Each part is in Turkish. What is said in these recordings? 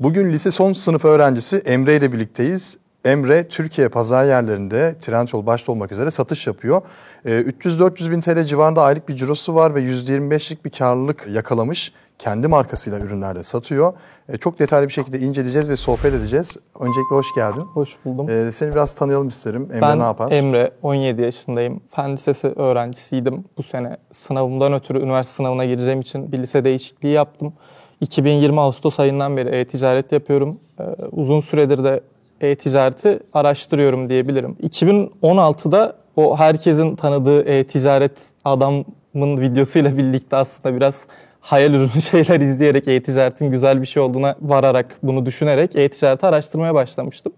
Bugün lise son sınıf öğrencisi Emre ile birlikteyiz. Emre Türkiye pazar yerlerinde Trendyol başta olmak üzere satış yapıyor. Ee, 300-400 bin TL civarında aylık bir cirosu var ve %25'lik bir karlılık yakalamış. Kendi markasıyla ürünlerde satıyor. Ee, çok detaylı bir şekilde inceleyeceğiz ve sohbet edeceğiz. Öncelikle hoş geldin. Hoş buldum. Ee, seni biraz tanıyalım isterim. Emre ben ne yapar? Emre, 17 yaşındayım. Fen lisesi öğrencisiydim. Bu sene sınavımdan ötürü üniversite sınavına gireceğim için bir lise değişikliği yaptım. 2020 Ağustos ayından beri e-ticaret yapıyorum. Ee, uzun süredir de e-ticareti araştırıyorum diyebilirim. 2016'da o herkesin tanıdığı e-ticaret adamın videosuyla birlikte aslında biraz hayal ürünü şeyler izleyerek e-ticaretin güzel bir şey olduğuna vararak bunu düşünerek e-ticareti araştırmaya başlamıştım.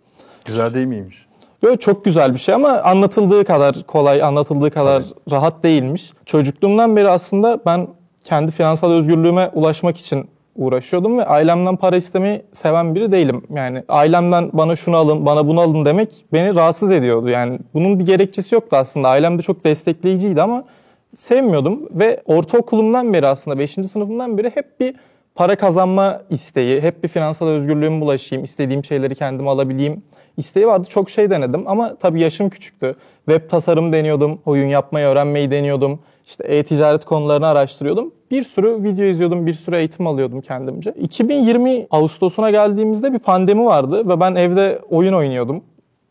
Güzel değil miymiş? Böyle çok güzel bir şey ama anlatıldığı kadar kolay, anlatıldığı kadar Tabii. rahat değilmiş. Çocukluğumdan beri aslında ben kendi finansal özgürlüğüme ulaşmak için uğraşıyordum ve ailemden para istemeyi seven biri değilim. Yani ailemden bana şunu alın, bana bunu alın demek beni rahatsız ediyordu. Yani bunun bir gerekçesi yoktu aslında. Ailem de çok destekleyiciydi ama sevmiyordum ve ortaokulumdan beri aslında 5. sınıfımdan beri hep bir para kazanma isteği, hep bir finansal özgürlüğüme ulaşayım, istediğim şeyleri kendim alabileyim isteği vardı. Çok şey denedim ama tabii yaşım küçüktü. Web tasarım deniyordum, oyun yapmayı öğrenmeyi deniyordum. İşte e-ticaret konularını araştırıyordum. Bir sürü video izliyordum, bir sürü eğitim alıyordum kendimce. 2020 Ağustos'una geldiğimizde bir pandemi vardı ve ben evde oyun oynuyordum.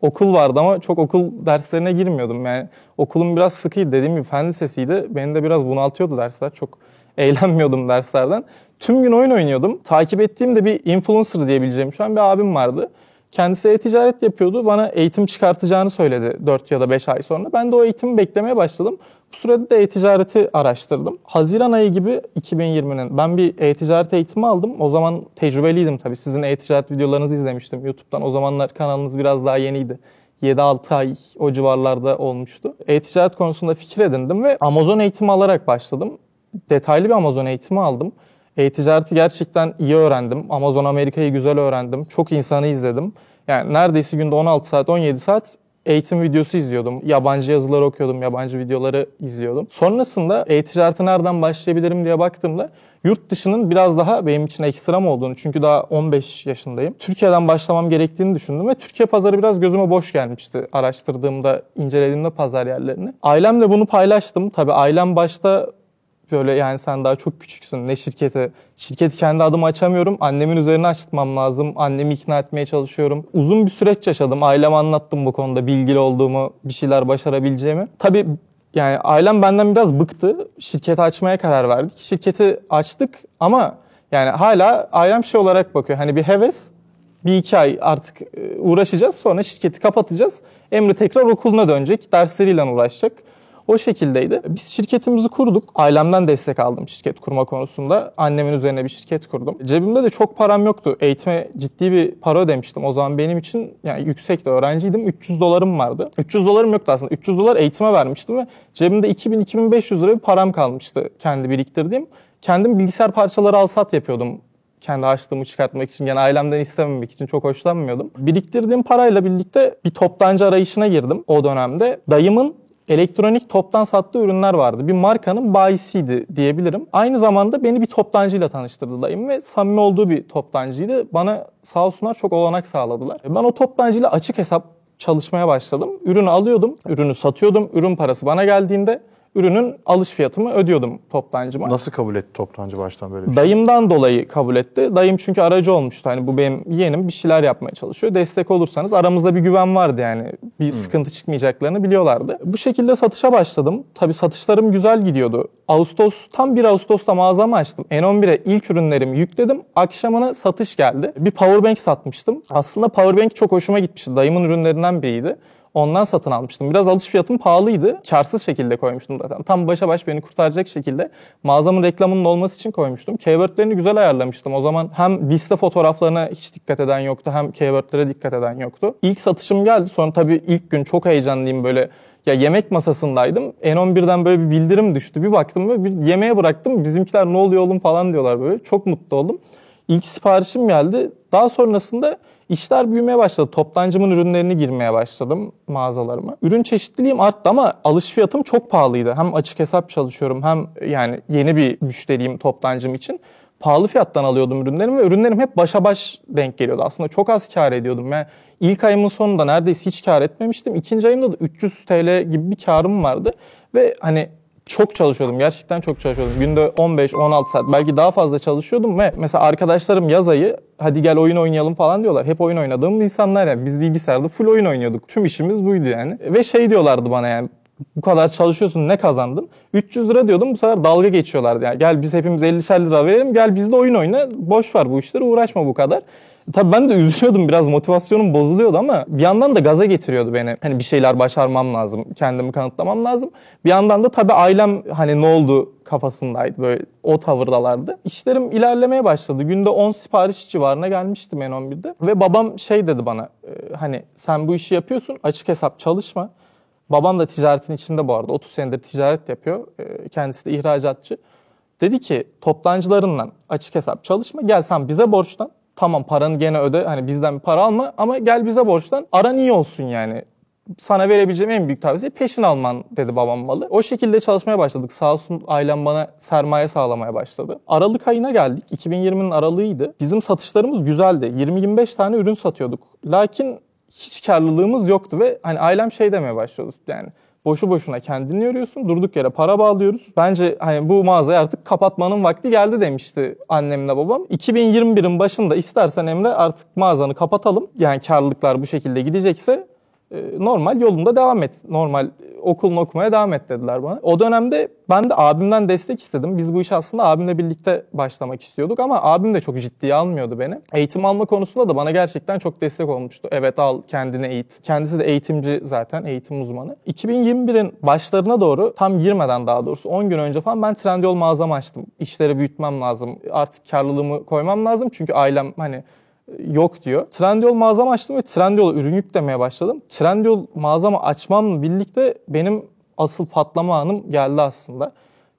Okul vardı ama çok okul derslerine girmiyordum. Yani okulum biraz sıkıydı. Dediğim gibi fen lisesiydi. Beni de biraz bunaltıyordu dersler. Çok eğlenmiyordum derslerden. Tüm gün oyun oynuyordum. Takip ettiğim de bir influencer diyebileceğim şu an bir abim vardı. Kendisi e-ticaret yapıyordu. Bana eğitim çıkartacağını söyledi 4 ya da 5 ay sonra. Ben de o eğitimi beklemeye başladım. Bu sırada da e-ticareti araştırdım. Haziran ayı gibi 2020'nin ben bir e-ticaret eğitimi aldım. O zaman tecrübeliydim tabii. Sizin e-ticaret videolarınızı izlemiştim YouTube'dan. O zamanlar kanalınız biraz daha yeniydi. 7-6 ay o civarlarda olmuştu. E-ticaret konusunda fikir edindim ve Amazon eğitimi alarak başladım. Detaylı bir Amazon eğitimi aldım. E-ticareti gerçekten iyi öğrendim. Amazon Amerika'yı güzel öğrendim. Çok insanı izledim. Yani neredeyse günde 16 saat, 17 saat eğitim videosu izliyordum. Yabancı yazıları okuyordum, yabancı videoları izliyordum. Sonrasında e-ticarete nereden başlayabilirim diye baktığımda yurt dışının biraz daha benim için ekstrem olduğunu çünkü daha 15 yaşındayım. Türkiye'den başlamam gerektiğini düşündüm ve Türkiye pazarı biraz gözüme boş gelmişti araştırdığımda, incelediğimde pazar yerlerini. Ailemle bunu paylaştım. Tabii ailem başta böyle yani sen daha çok küçüksün ne şirketi. Şirketi kendi adıma açamıyorum. Annemin üzerine açtırmam lazım. Annemi ikna etmeye çalışıyorum. Uzun bir süreç yaşadım. Aileme anlattım bu konuda bilgili olduğumu, bir şeyler başarabileceğimi. Tabii yani ailem benden biraz bıktı. Şirketi açmaya karar verdik. Şirketi açtık ama yani hala ailem şey olarak bakıyor. Hani bir heves bir iki ay artık e, uğraşacağız. Sonra şirketi kapatacağız. Emre tekrar okuluna dönecek. Dersleriyle uğraşacak. O şekildeydi. Biz şirketimizi kurduk. Ailemden destek aldım şirket kurma konusunda. Annemin üzerine bir şirket kurdum. Cebimde de çok param yoktu. Eğitime ciddi bir para ödemiştim. O zaman benim için yani yüksekti öğrenciydim. 300 dolarım vardı. 300 dolarım yoktu aslında. 300 dolar eğitime vermiştim ve cebimde 2000-2500 lira bir param kalmıştı kendi biriktirdiğim. Kendim bilgisayar parçaları al sat yapıyordum kendi harçlığımı çıkartmak için yani ailemden istememek için çok hoşlanmıyordum. Biriktirdiğim parayla birlikte bir toptancı arayışına girdim o dönemde. Dayımın elektronik toptan sattığı ürünler vardı. Bir markanın bayisiydi diyebilirim. Aynı zamanda beni bir toptancıyla tanıştırdı dayım ve samimi olduğu bir toptancıydı. Bana sağ olsunlar çok olanak sağladılar. Ben o toptancıyla açık hesap çalışmaya başladım. Ürünü alıyordum, ürünü satıyordum. Ürün parası bana geldiğinde ürünün alış fiyatımı ödüyordum toptancıma. Nasıl kabul etti toptancı baştan böyle bir şey? Dayımdan dolayı kabul etti. Dayım çünkü aracı olmuştu. Hani bu benim yeğenim bir şeyler yapmaya çalışıyor. Destek olursanız aramızda bir güven vardı yani. Bir hmm. sıkıntı çıkmayacaklarını biliyorlardı. Bu şekilde satışa başladım. Tabii satışlarım güzel gidiyordu. Ağustos, tam 1 Ağustos'ta mağazamı açtım. N11'e ilk ürünlerimi yükledim. Akşamına satış geldi. Bir powerbank satmıştım. Aslında powerbank çok hoşuma gitmişti. Dayımın ürünlerinden biriydi. Ondan satın almıştım. Biraz alış fiyatım pahalıydı. Karsız şekilde koymuştum zaten. Tam başa baş beni kurtaracak şekilde mağazamın reklamının olması için koymuştum. Keywordlerini güzel ayarlamıştım. O zaman hem liste fotoğraflarına hiç dikkat eden yoktu hem keywordlere dikkat eden yoktu. İlk satışım geldi. Sonra tabii ilk gün çok heyecanlıyım böyle ya yemek masasındaydım. N11'den böyle bir bildirim düştü. Bir baktım ve bir yemeğe bıraktım. Bizimkiler ne oluyor oğlum falan diyorlar böyle. Çok mutlu oldum. İlk siparişim geldi. Daha sonrasında İşler büyümeye başladı. Toptancımın ürünlerini girmeye başladım mağazalarıma. Ürün çeşitliliğim arttı ama alış fiyatım çok pahalıydı. Hem açık hesap çalışıyorum hem yani yeni bir müşteriyim toptancım için. pahalı fiyattan alıyordum ürünlerimi ve ürünlerim hep başa baş denk geliyordu. Aslında çok az kar ediyordum. Yani ilk ayımın sonunda neredeyse hiç kar etmemiştim. İkinci ayımda da 300 TL gibi bir karım vardı. Ve hani çok çalışıyordum. Gerçekten çok çalışıyordum. Günde 15-16 saat belki daha fazla çalışıyordum ve mesela arkadaşlarım yaz ayı hadi gel oyun oynayalım falan diyorlar. Hep oyun oynadığım insanlar yani. Biz bilgisayarda full oyun oynuyorduk. Tüm işimiz buydu yani. Ve şey diyorlardı bana yani bu kadar çalışıyorsun ne kazandın? 300 lira diyordum bu sefer dalga geçiyorlardı. Yani gel biz hepimiz 50'şer lira verelim gel biz de oyun oyna. Boş ver bu işlere uğraşma bu kadar. Tabii ben de üzülüyordum biraz motivasyonum bozuluyordu ama bir yandan da gaza getiriyordu beni. Hani bir şeyler başarmam lazım, kendimi kanıtlamam lazım. Bir yandan da tabii ailem hani ne oldu kafasındaydı böyle o tavırdalardı. İşlerim ilerlemeye başladı. Günde 10 sipariş civarına gelmiştim en 11'de. Ve babam şey dedi bana e, hani sen bu işi yapıyorsun açık hesap çalışma. Babam da ticaretin içinde bu arada 30 senedir ticaret yapıyor. E, Kendisi de ihracatçı. Dedi ki toptancılarından açık hesap çalışma gel sen bize borçlan. Tamam paranı gene öde hani bizden bir para alma ama gel bize borçlan. Aran iyi olsun yani. Sana verebileceğim en büyük tavsiye peşin alman dedi babam malı. O şekilde çalışmaya başladık. Sağ olsun ailem bana sermaye sağlamaya başladı. Aralık ayına geldik. 2020'nin aralığıydı. Bizim satışlarımız güzeldi. 20-25 tane ürün satıyorduk. Lakin hiç karlılığımız yoktu ve hani ailem şey demeye başladı yani boşu boşuna kendini yoruyorsun. Durduk yere para bağlıyoruz. Bence hani bu mağazayı artık kapatmanın vakti geldi demişti annemle babam. 2021'in başında istersen Emre artık mağazanı kapatalım. Yani karlılıklar bu şekilde gidecekse e, normal yolunda devam et. Normal okulunu okumaya devam et dediler bana. O dönemde ben de abimden destek istedim. Biz bu işe aslında abimle birlikte başlamak istiyorduk ama abim de çok ciddiye almıyordu beni. Eğitim alma konusunda da bana gerçekten çok destek olmuştu. Evet al kendini eğit. Kendisi de eğitimci zaten, eğitim uzmanı. 2021'in başlarına doğru tam girmeden daha doğrusu 10 gün önce falan ben Trendyol mağazamı açtım. İşleri büyütmem lazım. Artık karlılığımı koymam lazım. Çünkü ailem hani yok diyor. Trendyol mağazamı açtım ve Trendyol'a ürün yüklemeye başladım. Trendyol mağazamı açmamla birlikte benim asıl patlama anım geldi aslında.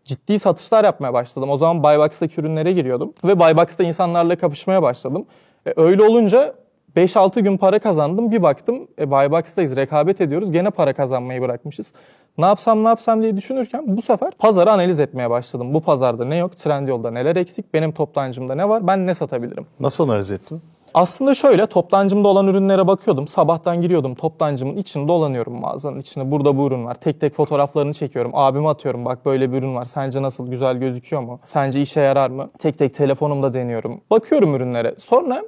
Ciddi satışlar yapmaya başladım. O zaman Buybox'taki ürünlere giriyordum. Ve Buybox'ta insanlarla kapışmaya başladım. E, öyle olunca 5-6 gün para kazandım. Bir baktım e, Buybox'tayız, rekabet ediyoruz. Gene para kazanmayı bırakmışız. Ne yapsam ne yapsam diye düşünürken bu sefer pazarı analiz etmeye başladım. Bu pazarda ne yok, Trendyol'da neler eksik, benim toptancımda ne var, ben ne satabilirim? Nasıl analiz ettin? Aslında şöyle toptancımda olan ürünlere bakıyordum. Sabahtan giriyordum toptancımın içinde dolanıyorum mağazanın içinde. Burada bu ürün var. Tek tek fotoğraflarını çekiyorum. Abime atıyorum bak böyle bir ürün var. Sence nasıl güzel gözüküyor mu? Sence işe yarar mı? Tek tek telefonumda deniyorum. Bakıyorum ürünlere. Sonra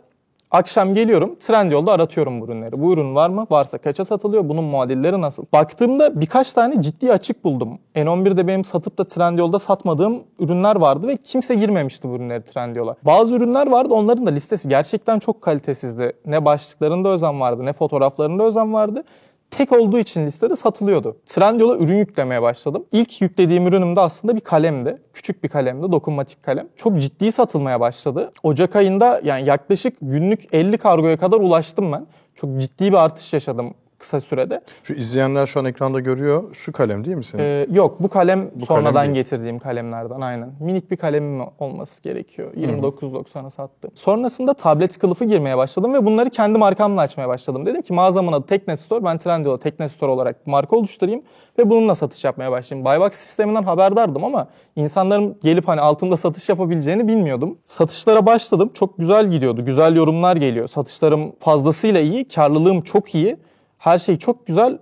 Akşam geliyorum Trendyol'da aratıyorum bu ürünleri. Bu ürün var mı? Varsa kaça satılıyor? Bunun muadilleri nasıl? Baktığımda birkaç tane ciddi açık buldum. N11'de benim satıp da Trendyol'da satmadığım ürünler vardı ve kimse girmemişti bu ürünleri Trendyol'a. Bazı ürünler vardı onların da listesi gerçekten çok kalitesizdi. Ne başlıklarında özen vardı ne fotoğraflarında özen vardı tek olduğu için listede satılıyordu. Trendyol'a ürün yüklemeye başladım. İlk yüklediğim ürünüm de aslında bir kalemdi. Küçük bir kalemdi, dokunmatik kalem. Çok ciddi satılmaya başladı. Ocak ayında yani yaklaşık günlük 50 kargoya kadar ulaştım ben. Çok ciddi bir artış yaşadım kısa sürede. Şu izleyenler şu an ekranda görüyor. Şu kalem değil mi senin? Ee, yok bu kalem Bu sonradan kalem değil. getirdiğim kalemlerden aynen. Minik bir kalemim olması gerekiyor. 29.90'a sattım. Sonrasında tablet kılıfı girmeye başladım ve bunları kendi markamla açmaya başladım. Dedim ki mağazamın adı Teknet Store. Ben Trendyol'a Teknet Store olarak marka oluşturayım ve bununla satış yapmaya başlayayım. Buybox sisteminden haberdardım ama insanların gelip hani altında satış yapabileceğini bilmiyordum. Satışlara başladım. Çok güzel gidiyordu. Güzel yorumlar geliyor. Satışlarım fazlasıyla iyi. Karlılığım çok iyi. Her şey çok güzel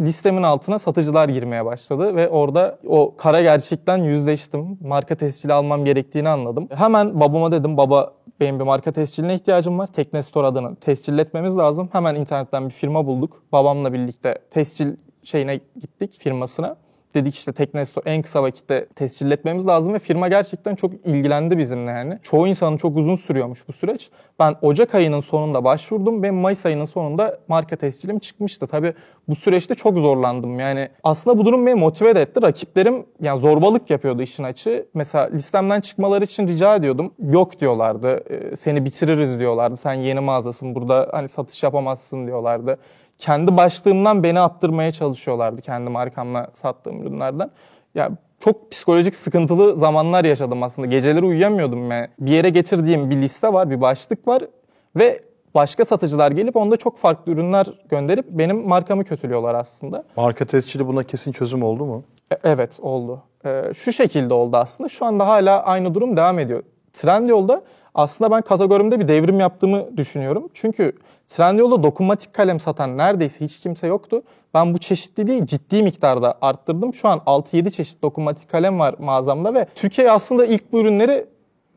listemin altına satıcılar girmeye başladı ve orada o kara gerçekten yüzleştim. Marka tescili almam gerektiğini anladım. Hemen babama dedim baba benim bir marka tesciline ihtiyacım var. Tekne Store adını tescilletmemiz lazım. Hemen internetten bir firma bulduk. Babamla birlikte tescil şeyine gittik firmasına. Dedik işte Tekne Store en kısa vakitte tescilletmemiz lazım ve firma gerçekten çok ilgilendi bizimle yani. Çoğu insanın çok uzun sürüyormuş bu süreç. Ben Ocak ayının sonunda başvurdum ve Mayıs ayının sonunda marka tescilim çıkmıştı. Tabii bu süreçte çok zorlandım. Yani aslında bu durum beni motive de etti. Rakiplerim yani zorbalık yapıyordu işin açığı. Mesela listemden çıkmaları için rica ediyordum. Yok diyorlardı. "Ee, Seni bitiririz diyorlardı. Sen yeni mağazasın. Burada hani satış yapamazsın diyorlardı kendi başlığımdan beni attırmaya çalışıyorlardı kendi markamla sattığım ürünlerden. Ya çok psikolojik sıkıntılı zamanlar yaşadım aslında. Geceleri uyuyamıyordum. Yani bir yere getirdiğim bir liste var, bir başlık var ve başka satıcılar gelip onda çok farklı ürünler gönderip benim markamı kötülüyorlar aslında. Marka tescili buna kesin çözüm oldu mu? E- Evet oldu. Ee, şu şekilde oldu aslında. Şu anda hala aynı durum devam ediyor. Trendyol'da aslında ben kategorimde bir devrim yaptığımı düşünüyorum. Çünkü Trendyol'da dokunmatik kalem satan neredeyse hiç kimse yoktu. Ben bu çeşitliliği ciddi miktarda arttırdım. Şu an 6-7 çeşit dokunmatik kalem var mağazamda ve Türkiye aslında ilk bu ürünleri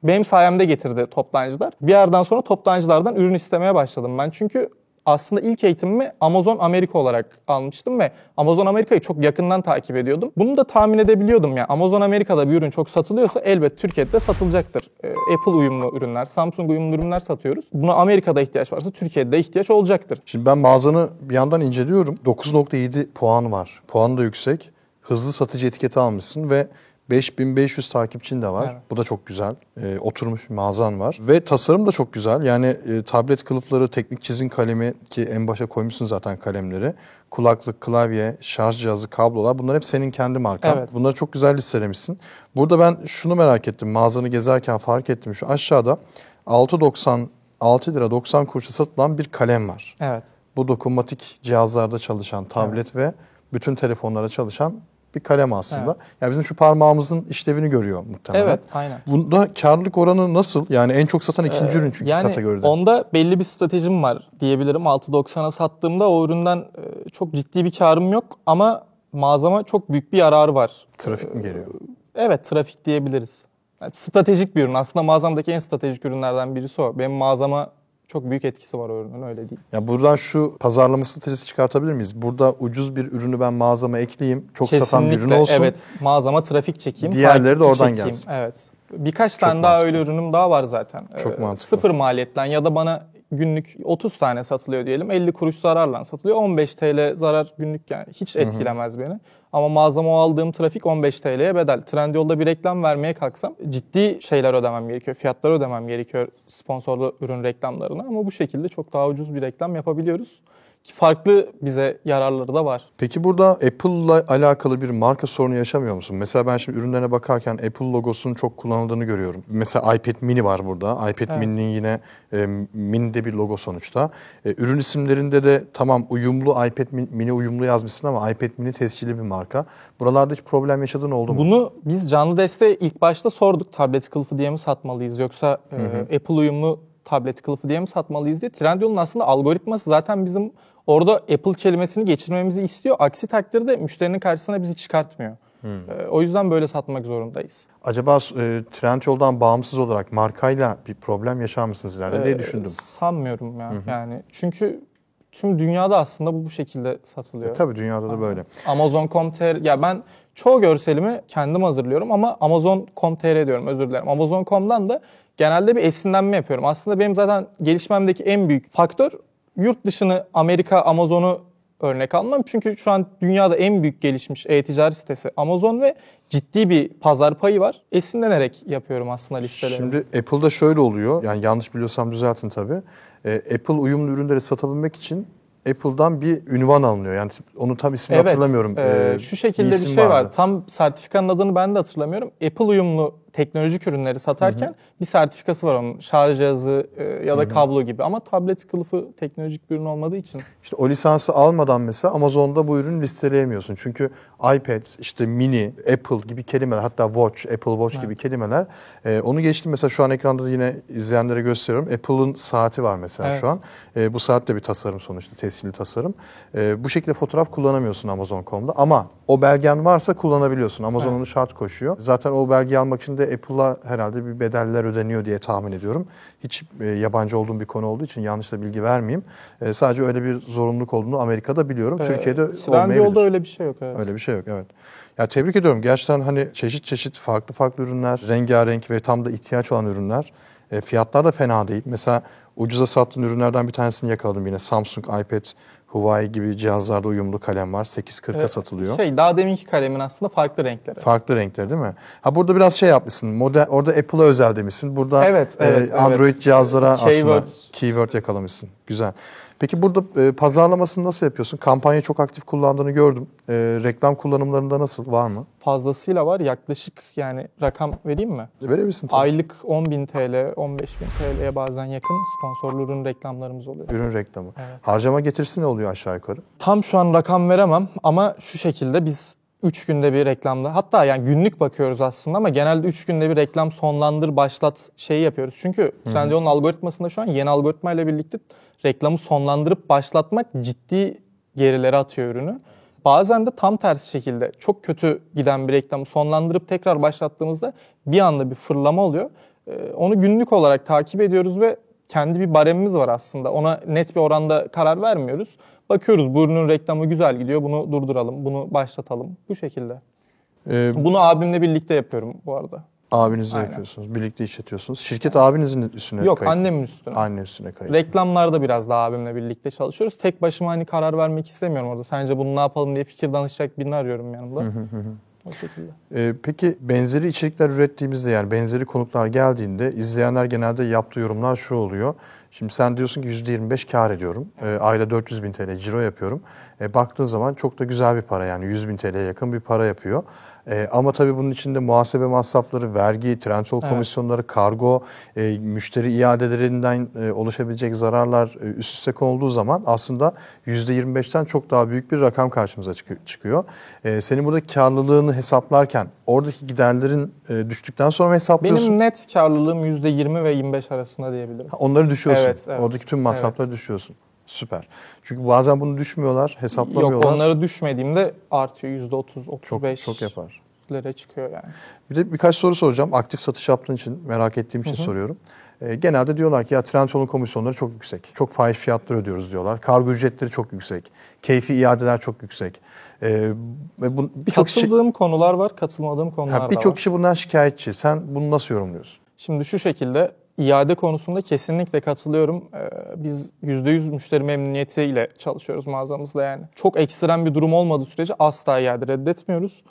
benim sayemde getirdi toptancılar. Bir yerden sonra toptancılardan ürün istemeye başladım ben. Çünkü aslında ilk eğitimimi Amazon Amerika olarak almıştım ve Amazon Amerika'yı çok yakından takip ediyordum. Bunu da tahmin edebiliyordum yani Amazon Amerika'da bir ürün çok satılıyorsa elbet Türkiye'de de satılacaktır. Ee, Apple uyumlu ürünler, Samsung uyumlu ürünler satıyoruz. Buna Amerika'da ihtiyaç varsa Türkiye'de de ihtiyaç olacaktır. Şimdi ben mağazanı bir yandan inceliyorum. 9.7 puan var. Puan da yüksek. Hızlı satıcı etiketi almışsın ve 5500 takipçin de var. Evet. Bu da çok güzel. Ee, oturmuş bir mağazan var. Ve tasarım da çok güzel. Yani e, tablet kılıfları, teknik çizim kalemi ki en başa koymuşsun zaten kalemleri. Kulaklık, klavye, şarj cihazı, kablolar bunlar hep senin kendi markan. Evet. Bunları çok güzel listelemişsin. Burada ben şunu merak ettim. Mağazanı gezerken fark ettim. Şu aşağıda 6.90 6 lira 90 kuruşa satılan bir kalem var. Evet. Bu dokunmatik cihazlarda çalışan tablet ve bütün telefonlara çalışan bir kalem aslında. Evet. Yani bizim şu parmağımızın işlevini görüyor muhtemelen. Evet, aynen. Bunda karlılık oranı nasıl? Yani en çok satan ikinci ürün çünkü Ee, Yani kategoride. onda belli bir stratejim var diyebilirim. 6.90'a sattığımda o üründen e, çok ciddi bir karım yok ama mağazama çok büyük bir yararı var. Trafik mi geliyor? Evet trafik diyebiliriz. Yani stratejik bir ürün. Aslında mağazamdaki en stratejik ürünlerden birisi o. Benim mağazama çok büyük etkisi var o ürünün öyle değil. Ya buradan şu pazarlama stratejisi çıkartabilir miyiz? Burada ucuz bir ürünü ben mağazama ekleyeyim. Çok satan bir ürün olsun. Evet mağazama trafik çekeyim. Diğerleri de oradan çekeyim. gelsin. Evet. Birkaç tane daha mantıklı. öyle ürünüm daha var zaten. Çok Ee, mantıklı. Sıfır maliyetten ya da bana günlük 30 tane satılıyor diyelim. 50 kuruş zararla satılıyor. 15 TL zarar günlük yani hiç etkilemez beni. Ama mağazama aldığım trafik 15 TL'ye bedel. Trendyol'da bir reklam vermeye kalksam ciddi şeyler ödemem gerekiyor. Fiyatlar ödemem gerekiyor sponsorlu ürün reklamlarına. Ama bu şekilde çok daha ucuz bir reklam yapabiliyoruz. Farklı bize yararları da var. Peki burada Apple'la alakalı bir marka sorunu yaşamıyor musun? Mesela ben şimdi ürünlerine bakarken Apple logosunun çok kullanıldığını görüyorum. Mesela iPad mini var burada. iPad Evet. mini'nin yine e, mini de bir logo sonuçta. E, ürün isimlerinde de tamam uyumlu iPad min- mini uyumlu yazmışsın ama iPad mini tescilli bir marka. Buralarda hiç problem yaşadığın oldu mu? Bunu biz canlı desteğe ilk başta sorduk. Tablet kılıfı diye mi satmalıyız yoksa e, Apple uyumlu tablet kılıfı diye mi satmalıyız diye. Trendyol'un aslında algoritması zaten bizim orada Apple kelimesini geçirmemizi istiyor. Aksi takdirde müşterinin karşısına bizi çıkartmıyor. E, o yüzden böyle satmak zorundayız. Acaba e, Trendyol'dan bağımsız olarak markayla bir problem yaşar mısınız ileride diye E, düşündüm. Sanmıyorum ya. Yani çünkü tüm dünyada aslında bu bu şekilde satılıyor. E, tabii dünyada da böyle. Amazon.com.tr ya ben çoğu görselimi kendim hazırlıyorum ama Amazon.com.tr diyorum özür dilerim. Amazon.com'dan da genelde bir esinlenme yapıyorum. Aslında benim zaten gelişmemdeki en büyük faktör yurt dışını Amerika Amazon'u örnek almam. Çünkü şu an dünyada en büyük gelişmiş e-ticaret sitesi Amazon ve ciddi bir pazar payı var. Esinlenerek yapıyorum aslında listelerimi. Şimdi Apple'da şöyle oluyor. Yani yanlış biliyorsam düzeltin tabii. E, Apple uyumlu ürünleri satabilmek için Apple'dan bir ünvan alınıyor. Yani onun tam ismini hatırlamıyorum. e, E, şu şekilde bir, isim şey var. vardı. Tam sertifikanın adını ben de hatırlamıyorum. Apple uyumlu teknolojik ürünleri satarken bir sertifikası var onun. Şarj cihazı e, ya da kablo gibi ama tablet kılıfı teknolojik bir ürün olmadığı için. İşte o lisansı almadan mesela Amazon'da bu ürünü listeleyemiyorsun. Çünkü iPad, işte mini, Apple gibi kelimeler hatta Watch, Apple Watch gibi kelimeler. e, onu geçtim mesela şu an ekranda da yine izleyenlere gösteriyorum. Apple'ın saati var mesela Evet. şu an. E, bu saat de bir tasarım sonuçta, tescilli tasarım. E, bu şekilde fotoğraf kullanamıyorsun Amazon.com'da ama o belgen varsa kullanabiliyorsun. Amazon onu şart koşuyor. Zaten o belgeyi almak için de Apple'a herhalde bir bedeller ödeniyor diye tahmin ediyorum. Hiç e, yabancı olduğum bir konu olduğu için yanlış da bilgi vermeyeyim. E, sadece öyle bir zorunluluk olduğunu Amerika'da biliyorum. Türkiye'de Ee, Trendyol'da olmayabilir. öyle bir şey yok. Evet. Öyle bir şey yok evet. Ya tebrik ediyorum. Gerçekten hani çeşit çeşit farklı farklı ürünler, rengarenk ve tam da ihtiyaç olan ürünler. E, fiyatlar da fena değil. Mesela ucuza sattığın ürünlerden bir tanesini yakaladım yine. Samsung, iPad, Huawei gibi cihazlarda uyumlu kalem var. 8.40'a satılıyor. Şey daha deminki kalemin aslında farklı renkleri. Farklı renkler değil mi? Ha burada biraz şey yapmışsın. Model, orada Apple'a özel demişsin. Burada Evet, e, evet, Android evet. cihazlara aslında Keyword. keyword yakalamışsın. Güzel. Peki burada e, pazarlamasını nasıl yapıyorsun? Kampanyayı çok aktif kullandığını gördüm. E, reklam kullanımlarında nasıl? Var mı? Fazlasıyla var. Yaklaşık yani rakam vereyim mi? Verebilirsin tabii. Aylık 10.000 TL, 15.000 TL'ye bazen yakın sponsorlu ürün reklamlarımız oluyor. Ürün reklamı. Evet. Harcama getirisi ne oluyor aşağı yukarı? Tam şu an rakam veremem ama şu şekilde biz 3 günde bir reklamda hatta yani günlük bakıyoruz aslında ama genelde 3 günde bir reklam sonlandır başlat şeyi yapıyoruz. Çünkü Trendyol'un algoritmasında şu an yeni algoritma ile birlikte reklamı sonlandırıp başlatmak ciddi gerilere atıyor ürünü. Bazen de tam tersi şekilde çok kötü giden bir reklamı sonlandırıp tekrar başlattığımızda bir anda bir fırlama oluyor. Ee, Onu günlük olarak takip ediyoruz ve kendi bir baremimiz var aslında. Ona net bir oranda karar vermiyoruz. Bakıyoruz bu ürünün reklamı güzel gidiyor. Bunu durduralım, bunu başlatalım. Bu şekilde. Ee, Bunu abimle birlikte yapıyorum bu arada. Abinizle Aynen. yapıyorsunuz. Birlikte işletiyorsunuz. Şirket abinizin üstüne Yok kayıt. annemin üstüne. Anne üstüne kayıt. Reklamlarda biraz daha abimle birlikte çalışıyoruz. Tek başıma hani karar vermek istemiyorum orada. Sence bunu ne yapalım diye fikir danışacak birini arıyorum yanımda. O şekilde. Ee, peki benzeri içerikler ürettiğimizde yani benzeri konuklar geldiğinde izleyenler genelde yaptığı yorumlar şu oluyor. Şimdi sen diyorsun ki %25 kar ediyorum. Ee, ayda 400 bin TL ciro yapıyorum. Ee, baktığın zaman çok da güzel bir para yani 100 bin TL'ye yakın bir para yapıyor. Ee, ama tabii bunun içinde muhasebe masrafları, vergi, Trendyol Evet. komisyonları, kargo, e, müşteri iadelerinden e, oluşabilecek zararlar e, üst üste konulduğu zaman aslında %25'ten çok daha büyük bir rakam karşımıza çıkı- çıkıyor. E, senin burada karlılığını hesaplarken oradaki giderlerin e, düştükten sonra mı hesaplıyorsun? Benim net karlılığım %20 ve 25 arasında diyebilirim. Ha, Onları düşüyorsun. Evet, evet. Oradaki tüm masrafları düşüyorsun. Süper. Çünkü bazen bunu düşmüyorlar, hesaplamıyorlar. Yok onları düşmediğimde artıyor %30, çok 35 çok yapar. lere çıkıyor yani. Bir de birkaç soru soracağım. Aktif satış yaptığın için merak ettiğim için soruyorum. E, genelde diyorlar ki ya Trendyol'un komisyonları çok yüksek. Çok fahiş fiyatlar ödüyoruz diyorlar. Kargo ücretleri çok yüksek. Keyfi iadeler çok yüksek. E, ve bu kişi Katıldığım konular var, katılmadığım konular ha, da var. birçok kişi bundan şikayetçi. Sen bunu nasıl yorumluyorsun? Şimdi şu şekilde iade konusunda kesinlikle katılıyorum. Ee, Biz %100 müşteri memnuniyetiyle çalışıyoruz mağazamızda yani. Çok ekstrem bir durum olmadığı sürece asla iade reddetmiyoruz.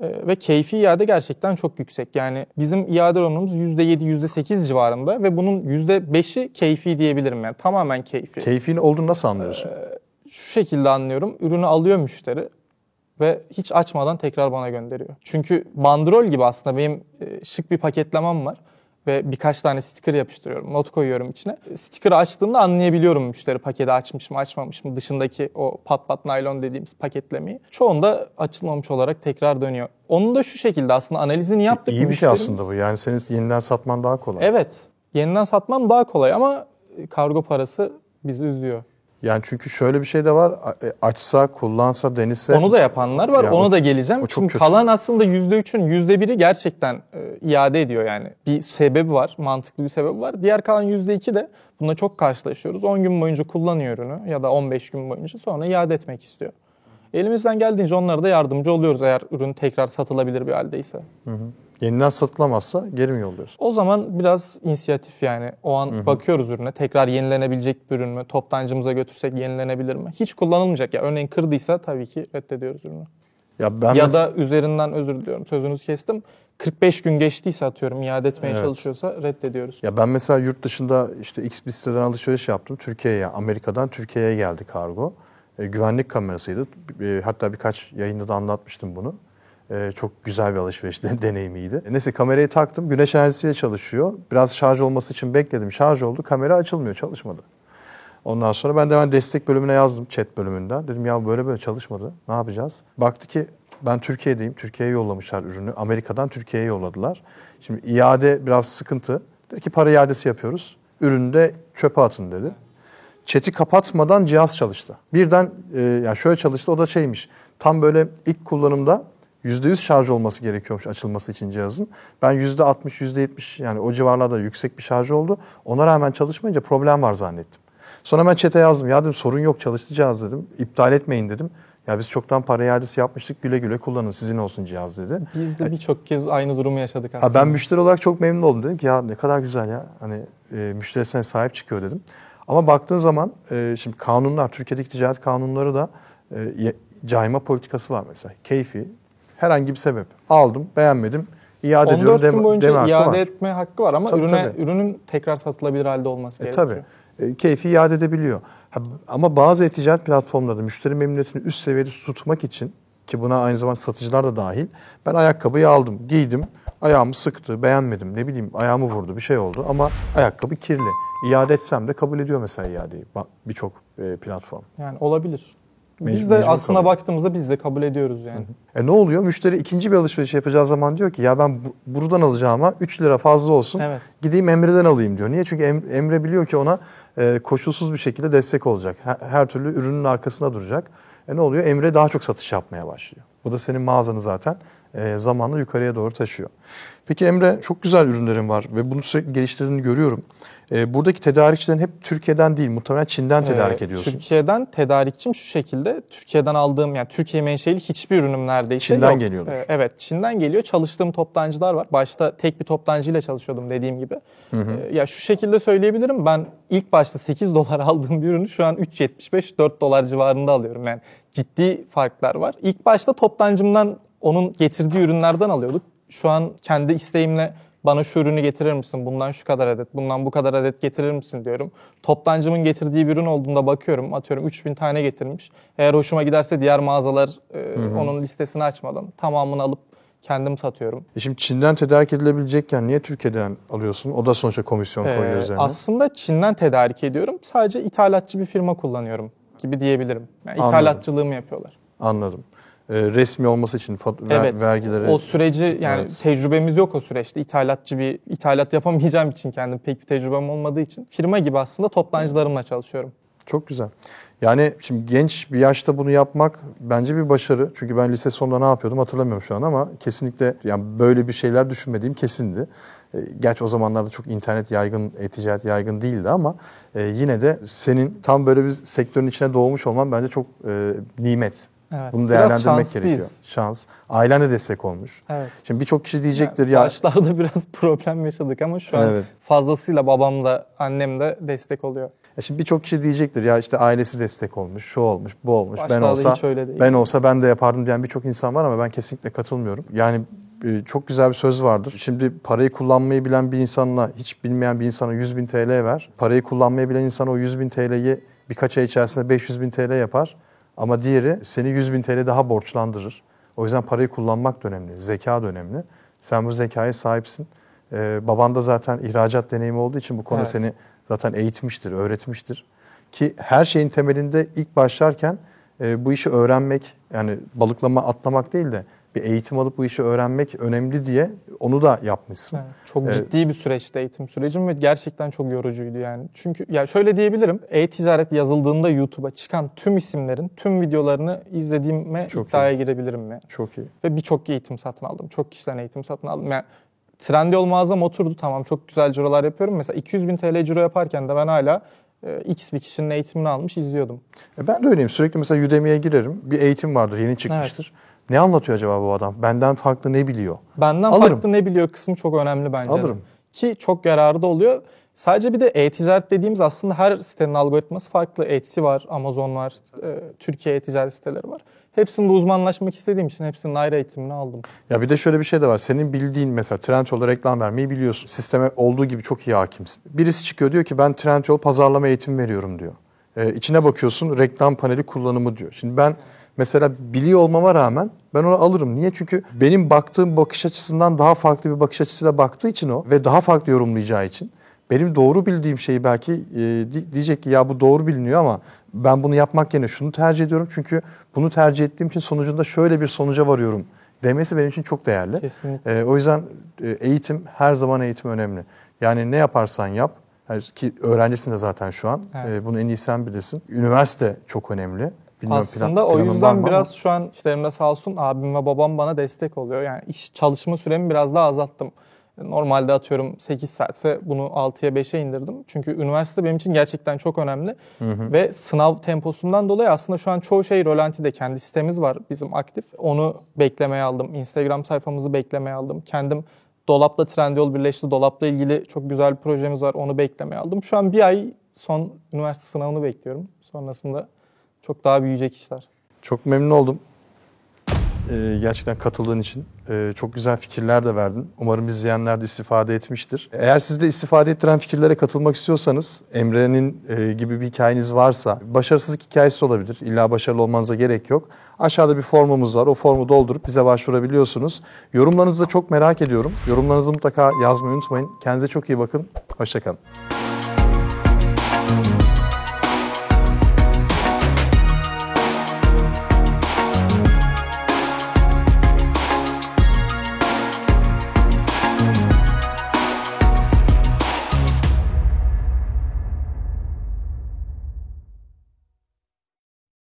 Ee, Ve keyfi iade gerçekten çok yüksek. Yani bizim iade oranımız %7, %8 civarında ve bunun %5'i keyfi diyebilirim yani. Tamamen keyfi. Keyfin olduğunu nasıl anlıyorsun? Şu şekilde anlıyorum. Ürünü alıyor müşteri ve hiç açmadan tekrar bana gönderiyor. Çünkü bandrol gibi aslında benim e, şık bir paketlemem var ve birkaç tane sticker yapıştırıyorum. Not koyuyorum içine. Sticker'ı açtığımda anlayabiliyorum müşteri paketi açmış mı açmamış mı dışındaki o pat pat naylon dediğimiz paketlemeyi. Çoğunda açılmamış olarak tekrar dönüyor. Onun da şu şekilde aslında analizini yaptık. İyi bir şey aslında bu. Yani senin yeniden satman daha kolay. Evet. Yeniden satmam daha kolay ama kargo parası bizi üzüyor. Yani çünkü şöyle bir şey de var. E, Açsa, kullansa, denizse Onu da yapanlar var. Ya Ona da geleceğim. Şimdi kötü. kalan aslında %3'ün %1'i gerçekten e, iade ediyor yani. Bir sebebi var. Mantıklı bir sebebi var. Diğer kalan %2 de bununla çok karşılaşıyoruz. 10 gün boyunca kullanıyor ürünü ya da 15 gün boyunca sonra iade etmek istiyor. Elimizden geldiğince onlara da yardımcı oluyoruz eğer ürün tekrar satılabilir bir haldeyse. Yeniden satılamazsa geri mi yolluyorsun? O zaman biraz inisiyatif yani. O an bakıyoruz ürüne. Tekrar yenilenebilecek bir ürün mü? Toptancımıza götürsek yenilenebilir mi? Hiç kullanılmayacak. Ya örneğin kırdıysa tabii ki reddediyoruz ürünü. Ya ben ya mes- da üzerinden özür diliyorum sözünüzü kestim. 45 gün geçtiyse atıyorum iade etmeye Evet. çalışıyorsa reddediyoruz. Ya ben mesela yurt dışında işte X bir siteden alışveriş yaptım. Türkiye'ye, Amerika'dan Türkiye'ye geldi kargo. E, güvenlik kamerasıydı. E, hatta birkaç yayında da anlatmıştım bunu. E, çok güzel bir alışveriş de- deneyimiydi. E, neyse kamerayı taktım. Güneş enerjisiyle çalışıyor. Biraz şarj olması için bekledim. Şarj oldu. Kamera açılmıyor, çalışmadı. Ondan sonra ben de hemen destek bölümüne yazdım chat bölümünden. Dedim ya böyle böyle çalışmadı. Ne yapacağız? Baktı ki ben Türkiye'deyim. Türkiye'ye yollamışlar ürünü. Amerika'dan Türkiye'ye yolladılar. Şimdi iade biraz sıkıntı. Dedi ki para iadesi yapıyoruz. Ürünü de çöpe atın dedi. Chat'i kapatmadan cihaz çalıştı. Birden e, yani şöyle çalıştı o da şeymiş. Tam böyle ilk kullanımda %100 şarj olması gerekiyormuş açılması için cihazın. Ben %60, %70 yani o civarlarda yüksek bir şarj oldu. Ona rağmen çalışmayınca problem var zannettim. Sonra ben chat'e yazdım. Ya dedim sorun yok çalıştı cihaz dedim. İptal etmeyin dedim. Ya biz çoktan para iadesi yapmıştık güle güle kullanın sizin olsun cihaz dedi. Biz de birçok kez aynı durumu yaşadık Ha, aslında. ben müşteri olarak çok memnun oldum. Dedim ki ya ne kadar güzel ya. Hani e, müşterisine sahip çıkıyor dedim. Ama baktığın zaman e, şimdi kanunlar, Türkiye'deki ticaret kanunları da e, cayma politikası var mesela. Keyfi, herhangi bir sebep. Aldım, beğenmedim, iade 14 ediyorum. gün deme- boyunca deme hakkı iade var. etme hakkı var ama Tabii, ürüne tabii. ürünün tekrar satılabilir halde olması E, gerekiyor. tabii. E, keyfi iade edebiliyor. Ha, ama bazı e-ticaret platformlarında müşteri memnuniyetini üst seviyede tutmak için ki buna aynı zamanda satıcılar da dahil. Ben ayakkabıyı aldım, giydim, ayağımı sıktı, beğenmedim, ne bileyim ayağımı vurdu, bir şey oldu ama ayakkabı kirli. İade etsem de kabul ediyor mesela iadeyi birçok e, platform. Yani olabilir. Biz Mec- de mecbur aslında kalıyor. baktığımızda biz de kabul ediyoruz yani. E ne oluyor? Müşteri ikinci bir alışveriş yapacağı zaman diyor ki ya ben bu- buradan alacağıma 3 lira fazla olsun. Evet. Gideyim Emre'den alayım diyor. Niye? Çünkü Em- Emre biliyor ki ona e, koşulsuz bir şekilde destek olacak. Her, her türlü ürünün arkasında duracak. E ne oluyor? Emre daha çok satış yapmaya başlıyor. Bu da senin mağazanı zaten e, zamanla yukarıya doğru taşıyor. Peki Emre çok güzel ürünlerin var ve bunu sürekli geliştirdiğini görüyorum. E, buradaki tedarikçilerin hep Türkiye'den değil muhtemelen Çin'den tedarik Ee, ediyorsun. Türkiye'den tedarikçim şu şekilde. Türkiye'den aldığım yani Türkiye menşeli hiçbir ürünüm neredeyse Çin'den yok. geliyormuş. Ee, evet Çin'den geliyor. Çalıştığım toptancılar var. Başta tek bir toptancıyla çalışıyordum dediğim gibi. Ee, ya şu şekilde söyleyebilirim. Ben ilk başta 8 dolar aldığım bir ürünü şu an 3.75 4 dolar civarında alıyorum. Yani ciddi farklar var. İlk başta toptancımdan onun getirdiği ürünlerden alıyorduk. Şu an kendi isteğimle bana şu ürünü getirir misin? Bundan şu kadar adet, bundan bu kadar adet getirir misin diyorum. Toptancımın getirdiği bir ürün olduğunda bakıyorum. Atıyorum 3000 tane getirmiş. Eğer hoşuma giderse diğer mağazalar e, onun listesini açmadan tamamını alıp kendim satıyorum. E şimdi Çin'den tedarik edilebilecekken niye Türkiye'den alıyorsun? O da sonuçta komisyon Ee, koyuyor üzerine. aslında Çin'den tedarik ediyorum. Sadece ithalatçı bir firma kullanıyorum gibi diyebilirim. Yani Anladım. ithalatçılığımı yapıyorlar. Anladım. E, resmi olması için fat- Evet. vergileri... O süreci yani Evet. tecrübemiz yok o süreçte. İthalatçı bir ithalat yapamayacağım için kendim pek bir tecrübem olmadığı için firma gibi aslında toptancılarımla çalışıyorum. Çok güzel. Yani şimdi genç bir yaşta bunu yapmak bence bir başarı. Çünkü ben lise sonunda ne yapıyordum hatırlamıyorum şu an ama kesinlikle yani böyle bir şeyler düşünmediğim kesindi. E, Gerçi o zamanlarda çok internet yaygın, e-ticaret yaygın değildi ama e, yine de senin tam böyle bir sektörün içine doğmuş olman bence çok nimet. Evet. Bunu Biraz değerlendirmek şanslıyız. gerekiyor. Şans. Ailen de destek olmuş. Evet. Şimdi birçok kişi diyecektir ya Başlarda biraz problem yaşadık ama şu an Evet. fazlasıyla babam da annem de destek oluyor. Ya şimdi birçok kişi diyecektir ya işte ailesi destek olmuş, şu olmuş, bu olmuş. ben Başlarda olsa hiç öyle değil. ben olsa ben de yapardım diyen birçok insan var ama ben kesinlikle katılmıyorum. Yani e, çok güzel bir söz vardır. Şimdi parayı kullanmayı bilen bir insanla hiç bilmeyen bir insana 100 bin TL ver. Parayı kullanmayı bilen insan o 100 bin TL'yi birkaç ay içerisinde 500 bin TL yapar. Ama diğeri seni 100 bin TL daha borçlandırır. O yüzden parayı kullanmak da önemli, zeka da önemli. Sen bu zekaya sahipsin. Ee, baban da zaten ihracat deneyimi olduğu için bu konuda Evet. seni zaten eğitmiştir, öğretmiştir. Ki her şeyin temelinde ilk başlarken e, bu işi öğrenmek, yani balıklama atlamak değil de bir eğitim alıp bu işi öğrenmek önemli diye onu da yapmışsın. Evet, çok Evet. ciddi bir süreçti eğitim sürecim ve gerçekten çok yorucuydu yani. Çünkü ya şöyle diyebilirim. E-ticaret yazıldığında YouTube'a çıkan tüm isimlerin tüm videolarını izlediğime Çok iddiaya girebilirim yani. Çok iyi. Ve birçok eğitim satın aldım. Çok kişiden eğitim satın aldım. Yani Trendyol mağazam oturdu tamam çok güzel cirolar yapıyorum. Mesela 200 bin TL ciro yaparken de ben hala e, X bir kişinin eğitimini almış izliyordum. E ben de öyleyim. Sürekli mesela Udemy'ye girerim. Bir eğitim vardır, yeni çıkmıştır. Ne anlatıyor acaba bu adam? Benden farklı ne biliyor? Benden Alırım. farklı ne biliyor kısmı çok önemli bence. Alırım. Ki çok yararı da oluyor. Sadece bir de e-ticaret dediğimiz aslında her sitenin algoritması farklı. Etsy var, Amazon var, e, Türkiye e-ticaret siteleri var. Hepsinde uzmanlaşmak istediğim için hepsinin ayrı eğitimini aldım. Ya bir de şöyle bir şey de var. Senin bildiğin mesela Trendyol'da reklam vermeyi biliyorsun. Sisteme olduğu gibi çok iyi hakimsin. Birisi çıkıyor diyor ki ben Trendyol pazarlama eğitimi veriyorum diyor. Ee, içine bakıyorsun reklam paneli kullanımı diyor. Şimdi ben mesela biliyor olmama rağmen ben onu alırım. Niye? Çünkü benim baktığım bakış açısından daha farklı bir bakış açısıyla baktığı için o ve daha farklı yorumlayacağı için benim doğru bildiğim şeyi belki e, di- diyecek ki ya bu doğru biliniyor ama ben bunu yapmak yerine şunu tercih ediyorum çünkü bunu tercih ettiğim için sonucunda şöyle bir sonuca varıyorum demesi benim için çok değerli. Kesinlikle. E, o yüzden e, eğitim her zaman eğitim önemli. Yani ne yaparsan yap ki öğrencisin de zaten şu an. Evet. E, bunu en iyi sen bilirsin. Üniversite çok önemli. Bilmiyorum, plan- Aslında o var mı yüzden ama- biraz şu an işte Emre sağ olsun abim ve babam bana destek oluyor. Yani iş çalışma süremi biraz daha azalttım. Normalde atıyorum 8 saatse bunu 6'ya 5'e indirdim. Çünkü üniversite benim için gerçekten çok önemli. Ve sınav temposundan dolayı aslında şu an çoğu şey rolantide. Kendi sitemiz var bizim aktif. Onu beklemeye aldım. Instagram sayfamızı beklemeye aldım. Kendim Dolap'la Trendyol birleşti. Dolap'la ilgili çok güzel bir projemiz var. Onu beklemeye aldım. Şu an bir ay son üniversite sınavını bekliyorum. Sonrasında çok daha büyüyecek işler. Çok memnun oldum. Ee, gerçekten katıldığın için. Ee, çok güzel fikirler de verdin. Umarım izleyenler de istifade etmiştir. Eğer siz de istifade ettiren fikirlere katılmak istiyorsanız, Emre'nin e, gibi bir hikayeniz varsa, başarısızlık hikayesi olabilir. İlla başarılı olmanıza gerek yok. Aşağıda bir formumuz var. O formu doldurup bize başvurabiliyorsunuz. Yorumlarınızı da çok merak ediyorum. Yorumlarınızı mutlaka yazmayı unutmayın. Kendinize çok iyi bakın. Hoşçakalın.